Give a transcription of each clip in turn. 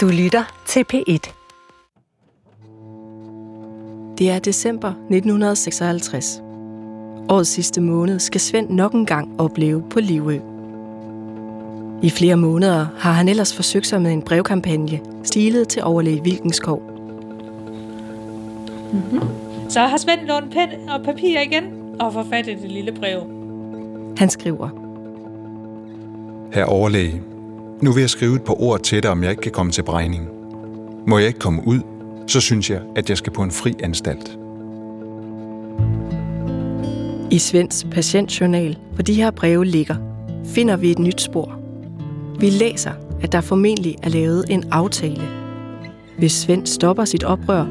Du lytter til P1. Det er december 1956. Årets sidste måned skal Svend nok en gang opleve på Livø. I flere måneder har han ellers forsøgt sig med en brevkampagne, stilet til overlæge Vilkenskov. Mm-hmm. Så har Svend lånt pen og papir igen og forfattet det lille brev. Han skriver. Herr overlæge, nu vil jeg skrive et par ord til dig, om jeg ikke kan komme til bregning. Må jeg ikke komme ud, så synes jeg, at jeg skal på en fri anstalt. I Svends patientjournal, hvor de her breve ligger, finder vi et nyt spor. Vi læser, at der formentlig er lavet en aftale. Hvis Svend stopper sit oprør,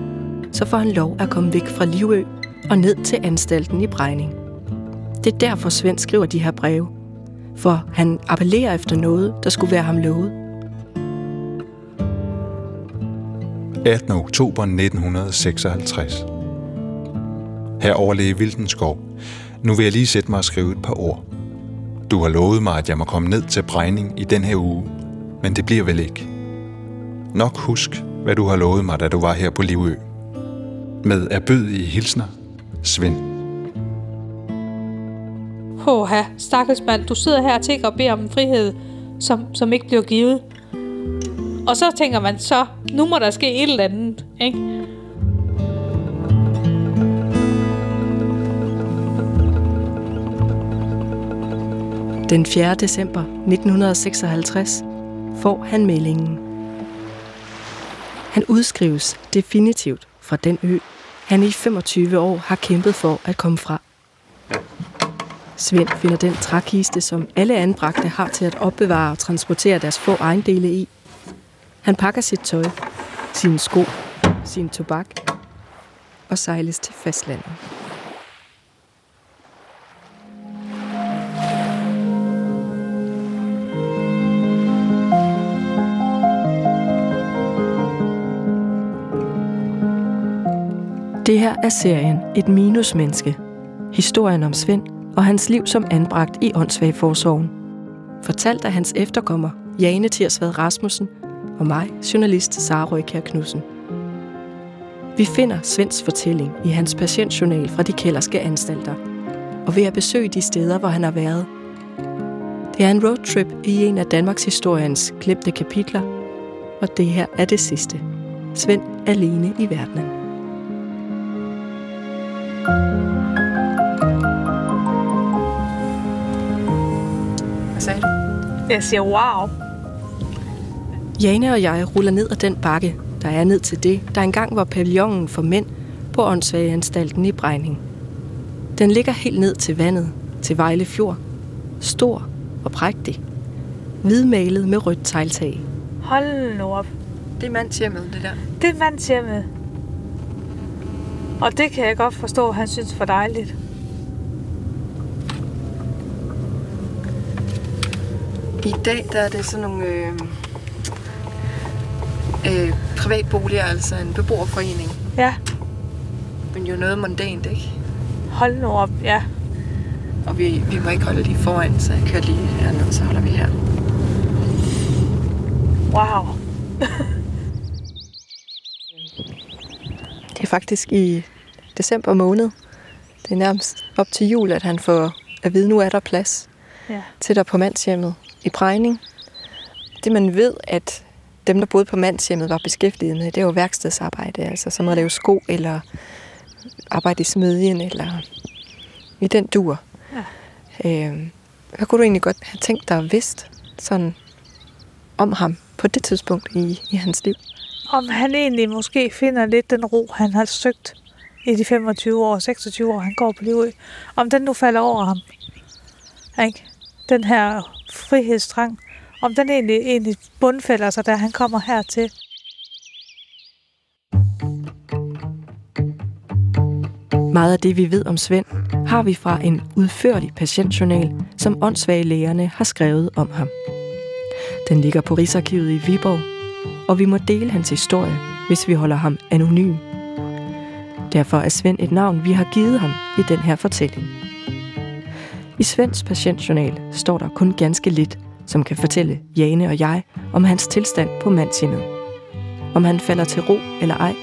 så får han lov at komme væk fra Livø og ned til anstalten i Brejning. Det er derfor Svend skriver de her breve. For han appellerer efter noget, der skulle være ham lovet. 18. oktober 1956. Her overlæge Vildenskov. Nu vil jeg lige sætte mig og skrive et par ord. Du har lovet mig, at jeg må komme ned til bregning i den her uge, men det bliver vel ikke. Nok husk, hvad du har lovet mig, da du var her på Livø. Med erbødige hilsner, Svend. Håha, stakkels mand, du sidder her og tænker og beder om en frihed, som, som ikke bliver givet. Og så tænker man så, nu må der ske et eller andet, ikke? Den 4. december 1956 får han meldingen. Han udskrives definitivt fra den ø, han i 25 år har kæmpet for at komme fra. Svend finder den trækiste, som alle anbragte har til at opbevare og transportere deres få ejendele i. Han pakker sit tøj, sine sko, sin tobak og sejles til fastlandet. Det her er serien Et minusmenneske. Historien om Svend og hans liv som anbragt i åndssvagforsorgen. Fortalt af hans efterkommer, Jane Tirsvad Rasmussen, og mig, journalist Sara Røykær Knudsen. Vi finder Svends fortælling i hans patientjournal fra de kælderske anstalter, og ved at besøge de steder, hvor han har været. Det er en roadtrip i en af Danmarks historiens glemte kapitler, og det her er det sidste. Svend alene i verdenen. Hvad sagde du? Jeg siger wow. Jane og jeg ruller ned ad den bakke, der er ned til det, der engang var pavillonen for mænd på åndssvageanstalten i Brejning. Den ligger helt ned til vandet, til Vejle Fjord. Stor og prægtig. Hvidmalet med rødt tegltag. Hold nu op. Det er mandshjemmet, det der. Det er mandshjemmet. Og det kan jeg godt forstå, at han synes for dejligt. I dag der er det sådan nogle øh, øh, privatboliger, altså en beboerforening. Ja. Men jo noget mondant, ikke? Hold nu op, ja. Og vi, vi må ikke holde lige foran, så jeg kører lige herned, så holder vi her. Wow. det er faktisk i december måned. Det er nærmest op til jul, at han får at vide, nu er der plads ja. til dig på mandshjemmet i Prejning. Det man ved, at dem, der boede på mandshjemmet, var beskæftiget med, det var værkstedsarbejde, altså som at lave sko, eller arbejde i smedjen, eller i den dur. Ja. Øh, hvad kunne du egentlig godt have tænkt dig at vidst sådan om ham på det tidspunkt i, i hans liv? Om han egentlig måske finder lidt den ro, han har søgt i de 25 år, 26 år, han går på livet. Om den nu falder over ham. Ikke? Den her frihedstrang. Om den egentlig, egentlig bundfælder sig, da han kommer hertil. Meget af det, vi ved om Svend, har vi fra en udførlig patientjournal, som åndssvage lægerne har skrevet om ham. Den ligger på Rigsarkivet i Viborg, og vi må dele hans historie, hvis vi holder ham anonym. Derfor er Svend et navn, vi har givet ham i den her fortælling. I Svends patientjournal står der kun ganske lidt, som kan fortælle Jane og jeg om hans tilstand på mandshjemmet. om han falder til ro eller ej.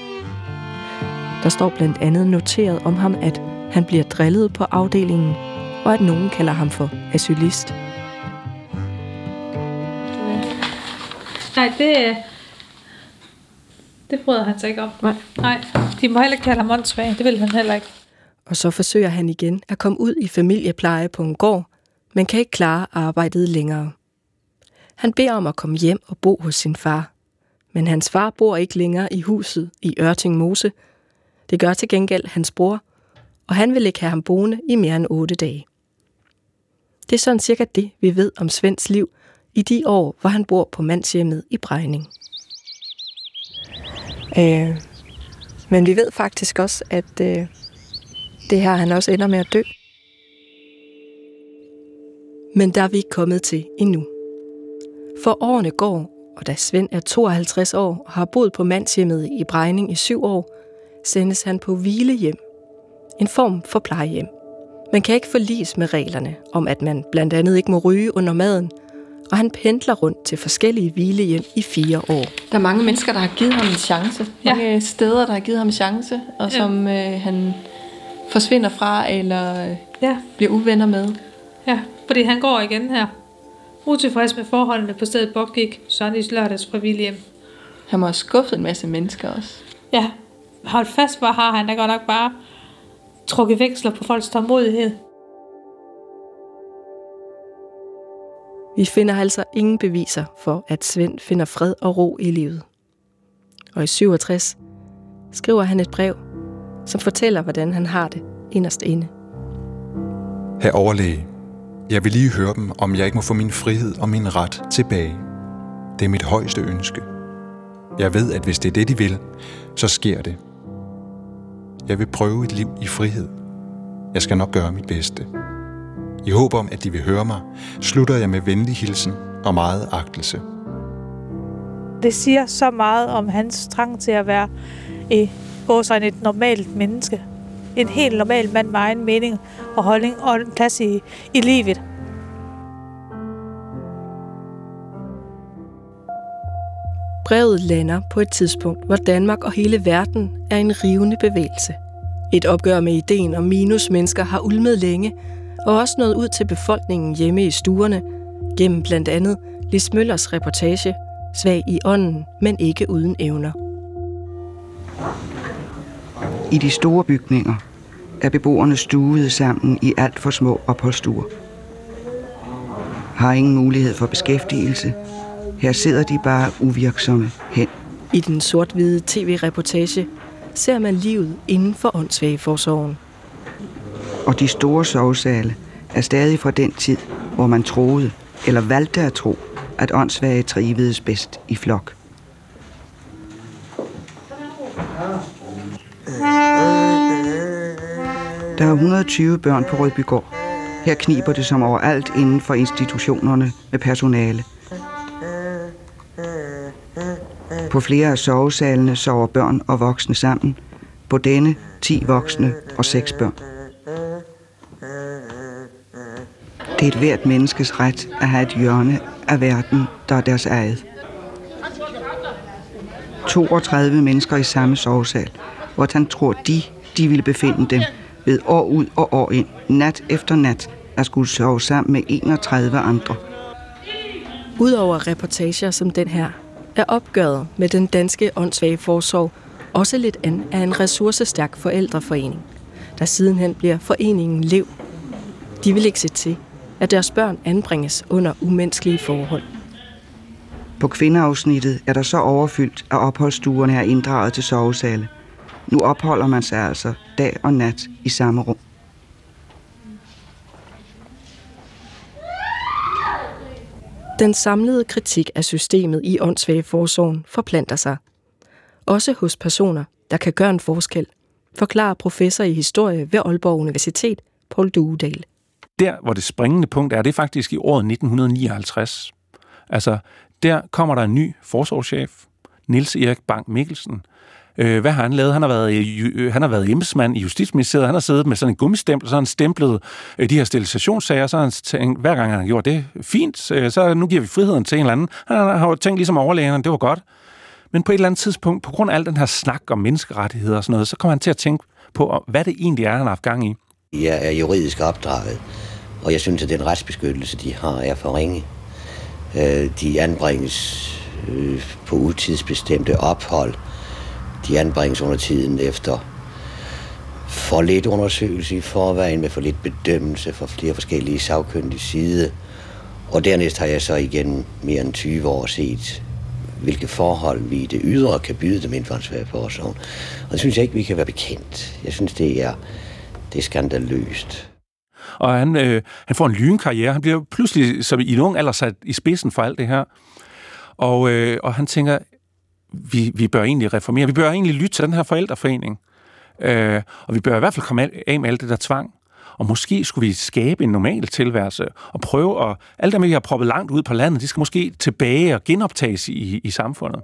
Der står blandt andet noteret om ham, at han bliver drillet på afdelingen, og at nogen kalder ham for asylist. Nej, det, det bryder han sig ikke om. Nej. Nej, de må heller ikke kalde ham åndssvag. Det vil han heller ikke. Og så forsøger han igen at komme ud i familiepleje på en gård, men kan ikke klare arbejdet længere. Han beder om at komme hjem og bo hos sin far. Men hans far bor ikke længere i huset i Ørting Mose. Det gør til gengæld hans bror, og han vil ikke have ham boende i mere end otte dage. Det er sådan cirka det, vi ved om Svends liv i de år, hvor han bor på mandshjemmet i Brejning. Øh, men vi ved faktisk også, at øh, det her han også ender med at dø. Men der er vi ikke kommet til endnu. For årene går, og da Svend er 52 år og har boet på mandshjemmet i Brejning i syv år, sendes han på hvilehjem. En form for plejehjem. Man kan ikke forlis med reglerne om, at man blandt andet ikke må ryge under maden, og han pendler rundt til forskellige hvilehjem i fire år. Der er mange mennesker, der har givet ham en chance. Ja. Mange steder, der har givet ham en chance, og som øh, han forsvinder fra eller øh, Ja, bliver uvenner med. ja, fordi han går igen her. Utilfreds med forholdene på stedet Bob gik Sonnys lørdags frivillige hjem. Han må have skuffet en masse mennesker også. Ja, hold fast, hvor har han da godt nok bare trukket veksler på folks tålmodighed. Vi finder altså ingen beviser for, at Svend finder fred og ro i livet. Og i 67 skriver han et brev, som fortæller, hvordan han har det inderst inde. Her overlæge, jeg vil lige høre dem, om jeg ikke må få min frihed og min ret tilbage. Det er mit højeste ønske. Jeg ved, at hvis det er det, de vil, så sker det. Jeg vil prøve et liv i frihed. Jeg skal nok gøre mit bedste. I håb om, at de vil høre mig, slutter jeg med venlig hilsen og meget agtelse. Det siger så meget om hans trang til at være i gåsøjne et normalt menneske. En helt normal mand med egen mening og holdning og en plads i, i livet. Brevet lander på et tidspunkt, hvor Danmark og hele verden er en rivende bevægelse. Et opgør med ideen om minusmennesker har ulmet længe, og også nået ud til befolkningen hjemme i stuerne, gennem blandt andet Lis Møllers reportage, Svag i ånden, men ikke uden evner. I de store bygninger er beboerne stuet sammen i alt for små opholdsstuer. Har ingen mulighed for beskæftigelse. Her sidder de bare uvirksomme hen. I den sort-hvide tv-reportage ser man livet inden for åndssvageforsorgen. Og de store sovesale er stadig fra den tid, hvor man troede, eller valgte at tro, at åndssvage trivedes bedst i flok. Der er 120 børn på Rødbygård. Her kniber det som overalt inden for institutionerne med personale. På flere af sovesalene sover børn og voksne sammen. På denne 10 voksne og 6 børn. Det er et hvert menneskes ret at have et hjørne af verden, der er deres eget. 32 mennesker i samme sovesal. Hvordan tror de, de ville befinde dem ved år ud og år ind, nat efter nat, at skulle sove sammen med 31 andre? Udover reportager som den her, er opgøret med den danske åndssvage forsorg også lidt an af en ressourcestærk forældreforening, der sidenhen bliver foreningen Lev. De vil ikke se til, at deres børn anbringes under umenneskelige forhold. På kvindeafsnittet er der så overfyldt, at opholdsstuerne er inddraget til sovesale. Nu opholder man sig altså dag og nat i samme rum. Den samlede kritik af systemet i åndssvageforsorgen forplanter sig. Også hos personer, der kan gøre en forskel, forklarer professor i historie ved Aalborg Universitet, Paul Duedal. Der, hvor det springende punkt er, det er faktisk i året 1959. Altså, der kommer der en ny forsorgschef, Nils Erik Bang Mikkelsen. Øh, hvad har han lavet? Han har været, øh, øh, han har været embedsmand i Justitsministeriet. Han har siddet med sådan en gummistempel, så har han stemplet øh, de her sterilisationssager. Så har han tænkt, hver gang han har gjort det fint, øh, så nu giver vi friheden til en eller anden. Han har jo tænkt ligesom overlægerne, det var godt. Men på et eller andet tidspunkt, på grund af al den her snak om menneskerettigheder og sådan noget, så kommer han til at tænke på, øh, hvad det egentlig er, han har haft gang i. Jeg er juridisk opdraget, og jeg synes, at den retsbeskyttelse, de har, er for ringe. Øh, de anbringes på utidsbestemte ophold. De anbringes under tiden efter for lidt undersøgelse i forvejen, med for lidt bedømmelse fra flere forskellige sagkyndige side. Og dernæst har jeg så igen mere end 20 år set, hvilke forhold vi i det ydre kan byde dem inden for en Og det synes jeg ikke, vi kan være bekendt. Jeg synes, det er, det er skandaløst. Og han, øh, han får en lynkarriere. Han bliver pludselig som i en ung alder sat i spidsen for alt det her. Og, øh, og han tænker, vi, vi bør egentlig reformere. Vi bør egentlig lytte til den her forældreforening. Øh, og vi bør i hvert fald komme af med alt det der tvang. Og måske skulle vi skabe en normal tilværelse og prøve at... Alt det, vi har proppet langt ud på landet, de skal måske tilbage og genoptages i, i samfundet.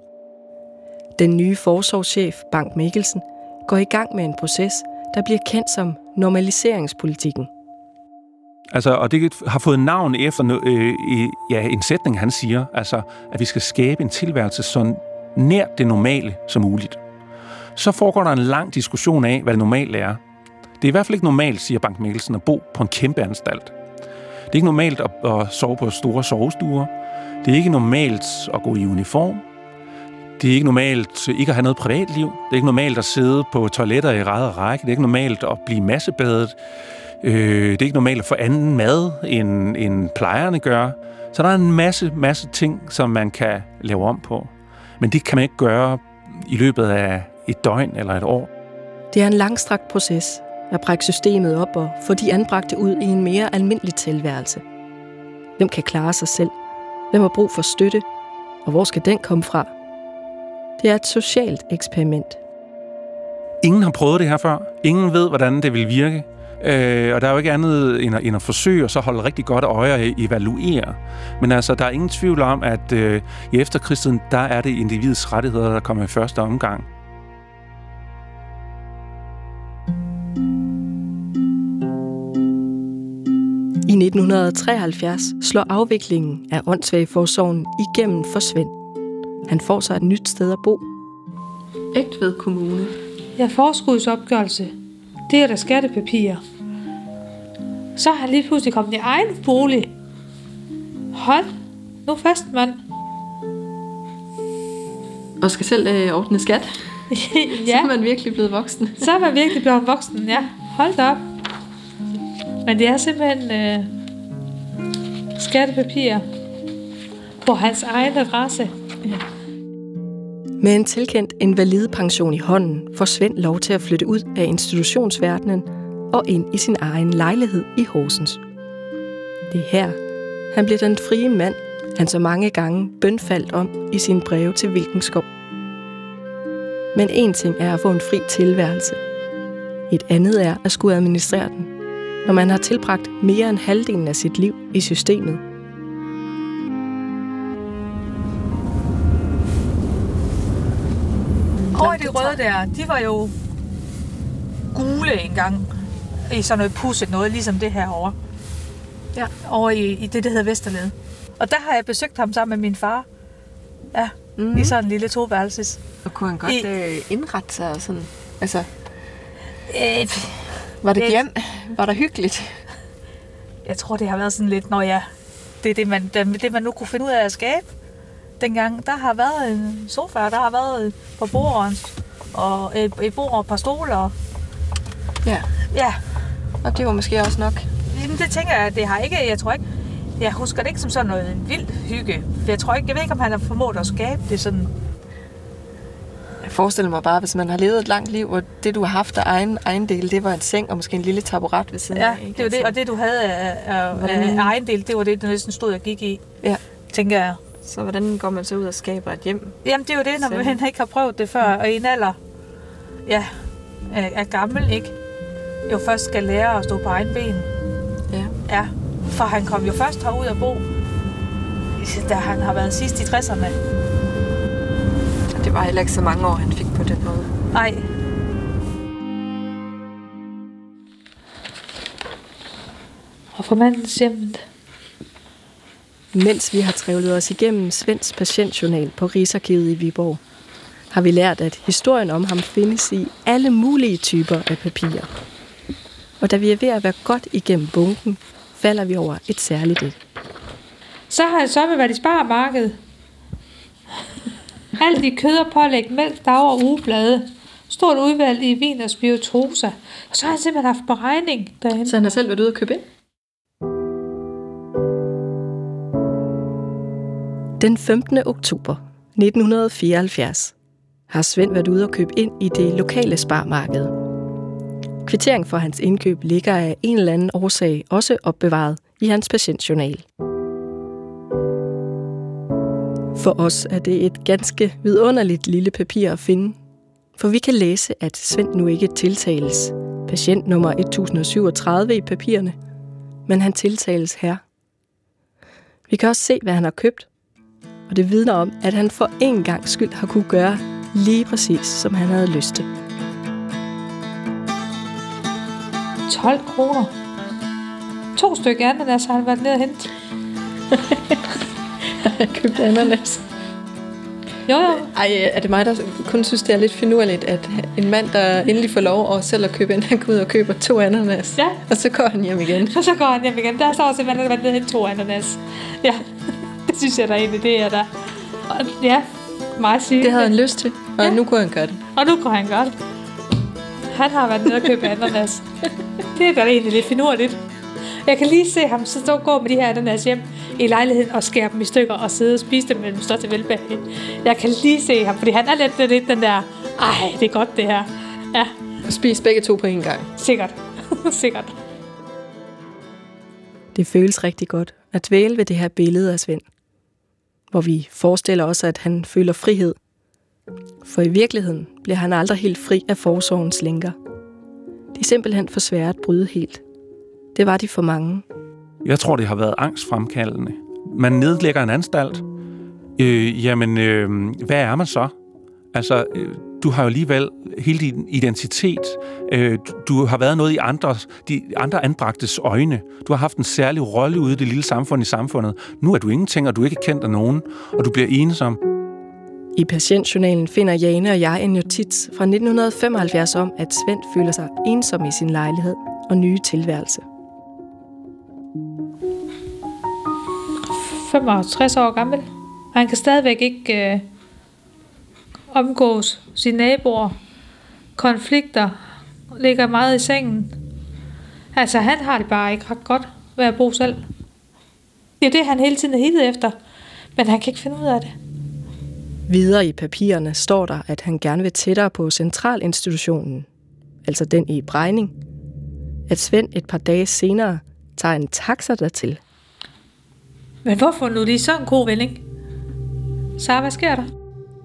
Den nye forsorgschef, Bank Mikkelsen, går i gang med en proces, der bliver kendt som normaliseringspolitikken. Altså, og det har fået navn efter øh, ja, en sætning, han siger, altså, at vi skal skabe en tilværelse så nær det normale som muligt. Så foregår der en lang diskussion af, hvad det normale er. Det er i hvert fald ikke normalt, siger Bank Mikkelsen, at bo på en kæmpe anstalt. Det er ikke normalt at, at sove på store sovestuer. Det er ikke normalt at gå i uniform. Det er ikke normalt ikke at have noget privatliv. Det er ikke normalt at sidde på toiletter i ræd og række. Det er ikke normalt at blive massebadet. Øh, det er ikke normalt at få anden mad, end, end plejerne gør. Så der er en masse, masse ting, som man kan lave om på. Men det kan man ikke gøre i løbet af et døgn eller et år. Det er en langstrakt proces at brække systemet op og få de anbragte ud i en mere almindelig tilværelse. Hvem kan klare sig selv? Hvem har brug for støtte? Og hvor skal den komme fra? Det er et socialt eksperiment. Ingen har prøvet det her før. Ingen ved, hvordan det vil virke. Øh, og der er jo ikke andet end at, end at forsøge og så holde rigtig godt øje og evaluere. Men altså, der er ingen tvivl om, at øh, i efterkrigstiden, der er det individets rettigheder, der kommer i første omgang. I 1973 slår afviklingen af åndssvageforsorgen igennem for Svend. Han får sig et nyt sted at bo. Ægtved Kommune. Ja, forskudsopgørelse. Det er der skattepapirer. Så har han lige pludselig kommet i egen bolig. Hold nu fast, mand. Og skal selv øh, ordne skat. ja. Så er man virkelig blevet voksen. så er man virkelig blevet voksen, ja. Hold da op. Men det er simpelthen øh, skattepapirer på hans egen adresse. Ja. Med en tilkendt invalidepension i hånden får Svend lov til at flytte ud af institutionsverdenen og ind i sin egen lejlighed i Horsens. Det er her, han bliver den frie mand, han så mange gange bønfaldt om i sin breve til Vilkenskov. Men en ting er at få en fri tilværelse. Et andet er at skulle administrere den, når man har tilbragt mere end halvdelen af sit liv i systemet. Over de røde der, de var jo gule engang i sådan noget pusset noget, ligesom det her over. Ja. Over i, i det, der hedder Vesterled. Og der har jeg besøgt ham sammen med min far. Ja, mm. i sådan en lille toværelses. Og kunne han godt I, øh, indrette sig sådan? Altså, øh, var det hjem? Var der hyggeligt? Jeg tror, det har været sådan lidt, når jeg... Det er det, man, det, man nu kunne finde ud af at skabe. Dengang, der har været en sofa, der har været på bordet, og et, et bord og et par stoler. Ja. Ja. Og det var måske også nok. Jamen, det tænker jeg, det har ikke, jeg tror ikke, jeg husker det ikke som sådan noget vildt hygge. For jeg tror ikke, jeg ved ikke, om han har formået at skabe det sådan jeg forestiller mig bare, hvis man har levet et langt liv, og det, du har haft af egen, egen del, det var en seng og måske en lille taburet ved siden ja, af. Ja, det var det, og det, du havde af, af, af egen del, det var det, du næsten stod og gik i, ja. tænker jeg. Så hvordan går man så ud og skaber et hjem? Jamen, det er jo det, når man ikke har prøvet det før, og i en alder ja, er, er gammel, ikke? Jo først skal lære at stå på egen ben. Ja. Ja, for han kom jo først herud og bo, da han har været sidst i 60'erne. Det var heller ikke så mange år, han fik på den måde. Nej. Og for mandens hjem. Mens vi har trævlet os igennem Svends patientjournal på Rigsarkivet i Viborg, har vi lært, at historien om ham findes i alle mulige typer af papirer. Og da vi er ved at være godt igennem bunken, falder vi over et særligt et. Så har jeg så været i sparmarkedet. Alt i kød og pålæg, mælk, dag og ugeblade. Stort udvalg i vin og spirituosa. Og så har han simpelthen haft beregning derhen. Så han har selv været ude og købe ind? Den 15. oktober 1974 har Svend været ude og købe ind i det lokale sparmarked. Kvittering for hans indkøb ligger af en eller anden årsag også opbevaret i hans patientjournal. For os er det et ganske vidunderligt lille papir at finde, for vi kan læse, at Svend nu ikke tiltales patient nummer 1037 i papirerne, men han tiltales her. Vi kan også se, hvad han har købt, og det vidner om, at han for en gang skyld har kunne gøre lige præcis, som han havde lyst til. 12 kroner. To stykker ananas har han været nede og hente. Jeg købte ananas. Jo, jo. Ej, er det mig, der kun synes, det er lidt finurligt, at en mand, der endelig får lov at selv at købe ind, han går ud og køber to ananas. Ja. Og så går han hjem igen. Og så går han hjem igen. Der står simpelthen, at han har været to ananas. Ja, det synes jeg da egentlig, det er der. Og, ja, meget sygt. Det havde han lyst til, og Ja. nu kunne han gøre det. Og nu går han godt. Han har været nede og købe ananas. Det er da egentlig lidt finurligt. Jeg kan lige se ham så stå og gå med de her ananas hjem i lejligheden og skære dem i stykker og sidde og spise dem med den største velbehag. Jeg kan lige se ham, fordi han er lidt, lidt den der, ej, det er godt det her. Ja, Og spise begge to på en gang. sikkert. sikkert. Det føles rigtig godt at dvæle ved det her billede af Svend, hvor vi forestiller os, at han føler frihed. For i virkeligheden bliver han aldrig helt fri af forsorgens lænker. De er simpelthen for svære at bryde helt. Det var de for mange. Jeg tror, det har været angstfremkaldende. Man nedlægger en anstalt. Øh, jamen, øh, hvad er man så? Altså, øh, du har jo alligevel hele din identitet. Øh, du, du har været noget i andres, de andre anbragtes øjne. Du har haft en særlig rolle ude i det lille samfund i samfundet. Nu er du ingenting, og du er ikke kendt af nogen, og du bliver ensom. I patientjournalen finder Jane og jeg en notits fra 1975 om, at Svend føler sig ensom i sin lejlighed og nye tilværelse. 65 år gammel. Og han kan stadigvæk ikke øh, omgås sine naboer. Konflikter ligger meget i sengen. Altså, han har det bare ikke ret godt ved at bo selv. Det er det, han hele tiden er hittet efter. Men han kan ikke finde ud af det. Videre i papirerne står der, at han gerne vil tættere på centralinstitutionen, altså den i Brejning. At Svend et par dage senere tager en taxa dertil. Men hvorfor nu lige sådan en god vending? Så hvad sker der?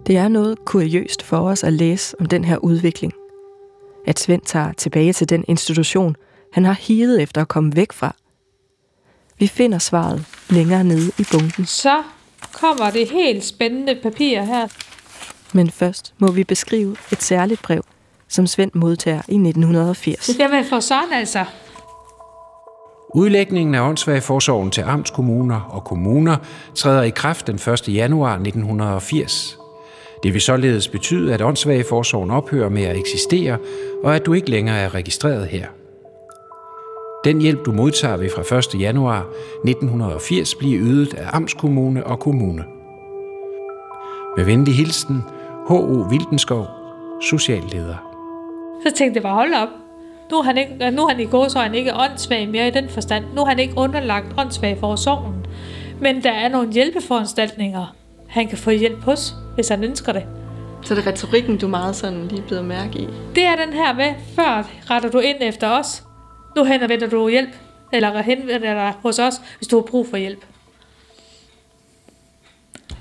Det er noget kuriøst for os at læse om den her udvikling. At Svend tager tilbage til den institution, han har higet efter at komme væk fra. Vi finder svaret længere nede i bunken, Så kommer det helt spændende papir her. men først må vi beskrive et særligt brev, som Svend modtager i 1980. Jamen for sådan altså. Udlægningen af åndssvageforsorgen til amtskommuner og kommuner træder i kraft den 1. januar 1980. Det vil således betyde, at åndssvageforsorgen ophører med at eksistere, og at du ikke længere er registreret her. Den hjælp, du modtager vil fra 1. januar 1980 blive ydet af amtskommune og kommune. Med venlig hilsen, H.O. Vildenskov, socialleder. Så tænkte jeg bare, hold op. Nu er han, ikke, nu er han i gåsøjne ikke åndssvag mere i den forstand. Nu er han ikke underlagt åndssvag for sorgen. Men der er nogle hjælpeforanstaltninger, han kan få hjælp hos, hvis han ønsker det. Så det er retorikken, du meget sådan lige blevet mærke i. Det er den her med, før retter du ind efter os. Nu henvender du hjælp, eller henvender dig hos os, hvis du har brug for hjælp.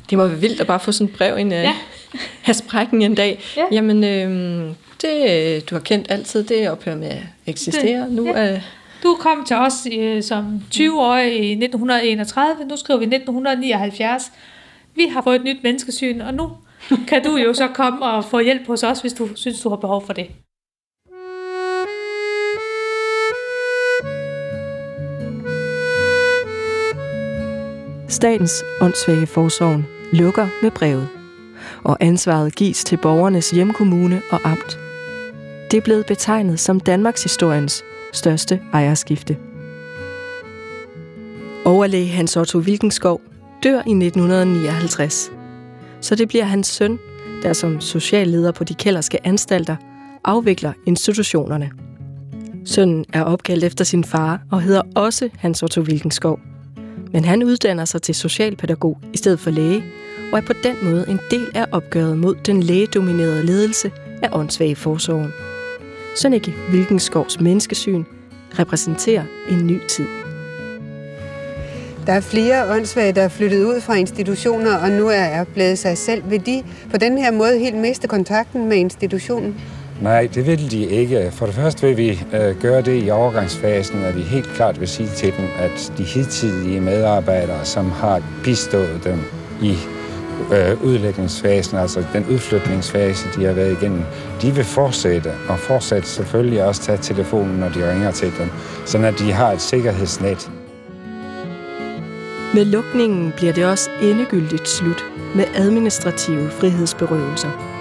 Det må være vildt at bare få sådan et brev ind af, Ja. ja. af sprækken en dag. Ja. Jamen, øhm, det du har kendt altid, det ophører med at eksistere. Det- Nu ja. er Du kom til os øh, som 20-årig i 1931, nu skriver vi 1979. Vi har fået et nyt menneskesyn, og nu kan du jo så komme og få hjælp hos os, hvis du synes, du har behov for det. Statens åndssvage forsorgen lukker med brevet. og ansvaret gives til borgernes hjemkommune og amt. Det er blevet betegnet som Danmarks historiens største ejerskifte. Overlæge Hans Otto Wilkenskov dør i 1959, så det bliver hans søn, der som socialleder på de kælderske anstalter afvikler institutionerne. Sønnen er opkaldt efter sin far og hedder også Hans Otto Wilkenskov. Men han uddanner sig til socialpædagog i stedet for læge, og er på den måde en del af opgøret mod den lægedominerede ledelse af åndssvage forsorgen. Sønneke Wilkenskovs menneskesyn repræsenterer en ny tid. Der er flere åndssvage, der er flyttet ud fra institutioner, og nu er blevet sig selv. Vil de på den her måde helt miste kontakten med institutionen? Nej, det vil de ikke. For det første vil vi øh, gøre det i overgangsfasen, at vi helt klart vil sige til dem, at de hidtidige medarbejdere, som har bistået dem i øh, udlægningsfasen, altså den udflytningsfase, de har været igennem, de vil fortsætte, og fortsætte selvfølgelig også tage telefonen, når de ringer til dem, så at de har et sikkerhedsnet. Med lukningen bliver det også endegyldigt slut med administrative frihedsberøvelser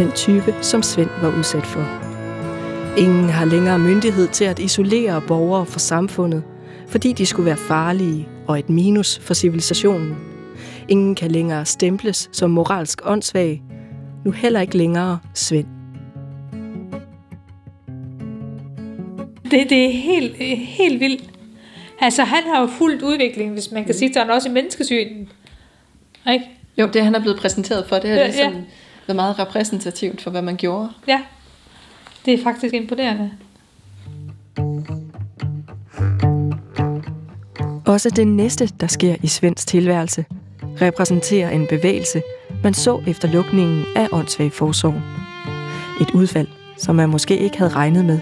den type, som Svend var udsat for. Ingen har længere myndighed til at isolere borgere fra samfundet, fordi de skulle være farlige og et minus for civilisationen. Ingen kan længere stemples som moralsk åndssvag, nu heller ikke længere Svend. Det, det er helt, helt vildt. Altså, han har jo fuldt udvikling, hvis man kan sige sådan, også i menneskesynen. Ikke? Jo, det han er blevet præsenteret for, det er ja, ligesom... Ja været meget repræsentativt for, hvad man gjorde. Ja, det er faktisk imponerende. Også det næste, der sker i Svends tilværelse, repræsenterer en bevægelse, man så efter lukningen af åndssvag forsorg. Et udfald, som man måske ikke havde regnet med.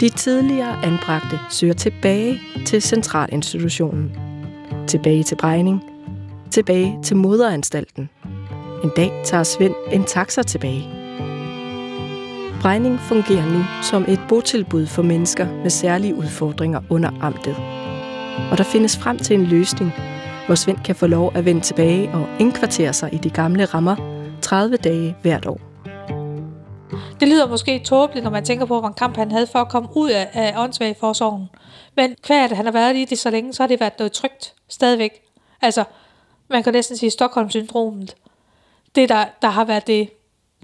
De tidligere anbragte søger tilbage til centralinstitutionen. Tilbage til Brejning. Tilbage til moderanstalten – en dag tager Svend en taxa tilbage. Brejning fungerer nu som et botilbud for mennesker med særlige udfordringer under amtet. Og der findes frem til en løsning, hvor Svend kan få lov at vende tilbage og indkvartere sig i de gamle rammer 30 dage hvert år. Det lyder måske tåbeligt, når man tænker på, hvor en kamp han havde for at komme ud af, af åndssvagforsorgen. Men hver at han har været i det så længe, så har det været noget trygt stadigvæk. Altså, man kan næsten sige Stockholm-syndromet det, der, der har været det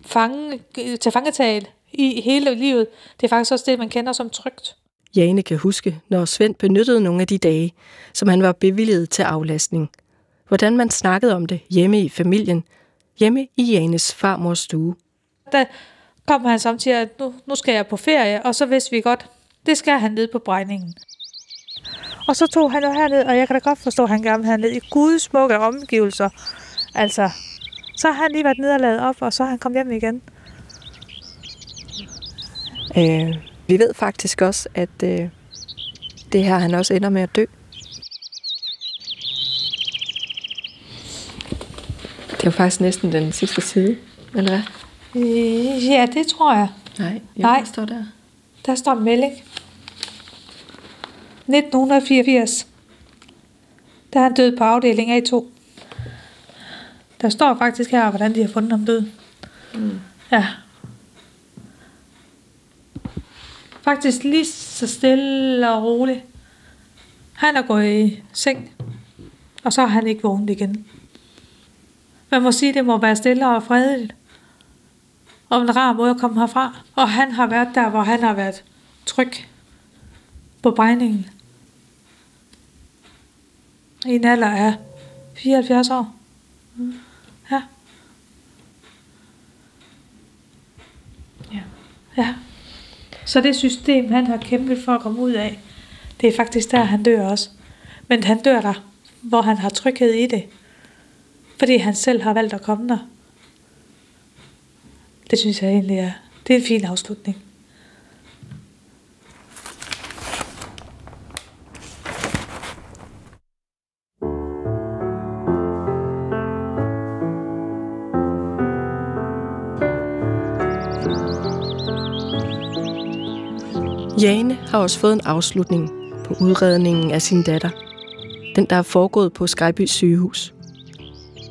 fange, til fangetal i hele livet, det er faktisk også det, man kender som trygt. Jane kan huske, når Svend benyttede nogle af de dage, som han var bevilget til aflastning. Hvordan man snakkede om det hjemme i familien, hjemme i Janes farmors stue. Der kom han samtidig, at nu, nu skal jeg på ferie, og så vidste vi godt, det skal han ned på brændingen. Og så tog han jo herned, og jeg kan da godt forstå, at han gerne vil herned i gudsmukke omgivelser. Altså, så har han lige været nede og lavet op, og så har han kommet hjem igen. Øh, vi ved faktisk også, at øh, det her han også ender med at dø. Det er jo faktisk næsten den sidste side, eller hvad? Øh, ja, det tror jeg. Nej, jo, Nej. står der? Der står en melding. 1984. Der er han død på afdeling A2. Der står faktisk her, hvordan de har fundet ham død. Mm. Ja. Faktisk lige så stille og roligt. Han er gået i seng, og så har han ikke vågnet igen. Man må sige, det må være stille og fredeligt. Og en rar måde at komme herfra. Og han har været der, hvor han har været tryg på brændingen. I en alder af 74 år. Mm. Ja. Ja. Ja. Så det system, han har kæmpet for at komme ud af, det er faktisk der, han dør også. Men han dør der, hvor han har tryghed i det. Fordi han selv har valgt at komme der. Det synes jeg egentlig er, det er en fin afslutning. Jane har også fået en afslutning på udredningen af sin datter. Den, der er foregået på Skyby sygehus.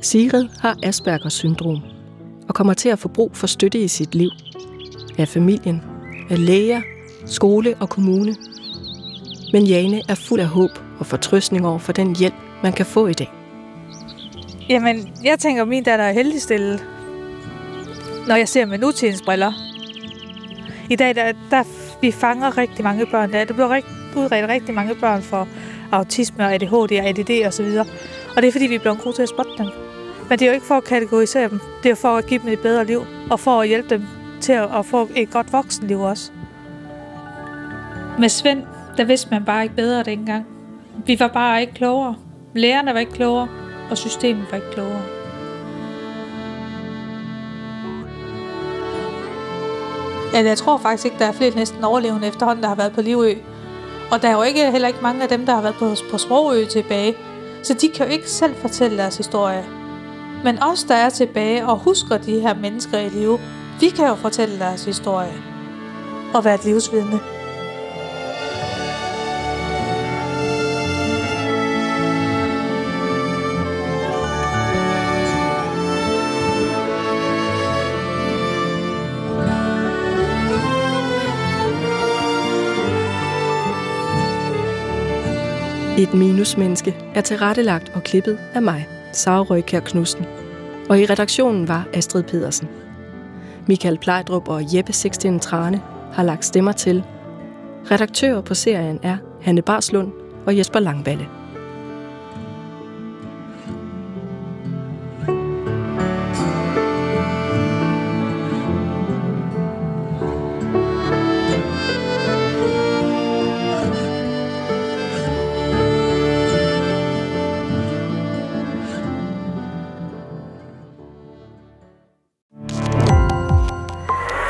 Sigrid har Aspergers syndrom og kommer til at få brug for støtte i sit liv. Af familien, af læger, skole og kommune. Men Jane er fuld af håb og fortrøstning over for den hjælp, man kan få i dag. Jamen, jeg tænker, at min datter er heldig stillet, når jeg ser med nutidens briller. I dag, der, der vi fanger rigtig mange børn. Der, der bliver rigt, udredt rigtig mange børn for autisme og ADHD og ADD osv. Og, og det er fordi, vi er blevet gode til at spotte dem. Men det er jo ikke for at kategorisere dem. Det er for at give dem et bedre liv. Og for at hjælpe dem til at, at få et godt voksenliv også. Med Svend, der vidste man bare ikke bedre dengang. Vi var bare ikke klogere. Lærerne var ikke klogere, og systemet var ikke klogere. Ja, jeg tror faktisk ikke, der er flere næsten overlevende efterhånden, der har været på Livø. Og der er jo ikke, heller ikke mange af dem, der har været på, på Sprogø tilbage. Så de kan jo ikke selv fortælle deres historie. Men os, der er tilbage og husker de her mennesker i live, vi kan jo fortælle deres historie. Og være et livsvidne. Et minusmenneske er tilrettelagt og klippet af mig, Sara Røykær Knudsen. Og i redaktionen var Astrid Pedersen. Michael Plejdrup og Jeppe Sixten Trane har lagt stemmer til. Redaktører på serien er Hanne Barslund og Jesper Langballe.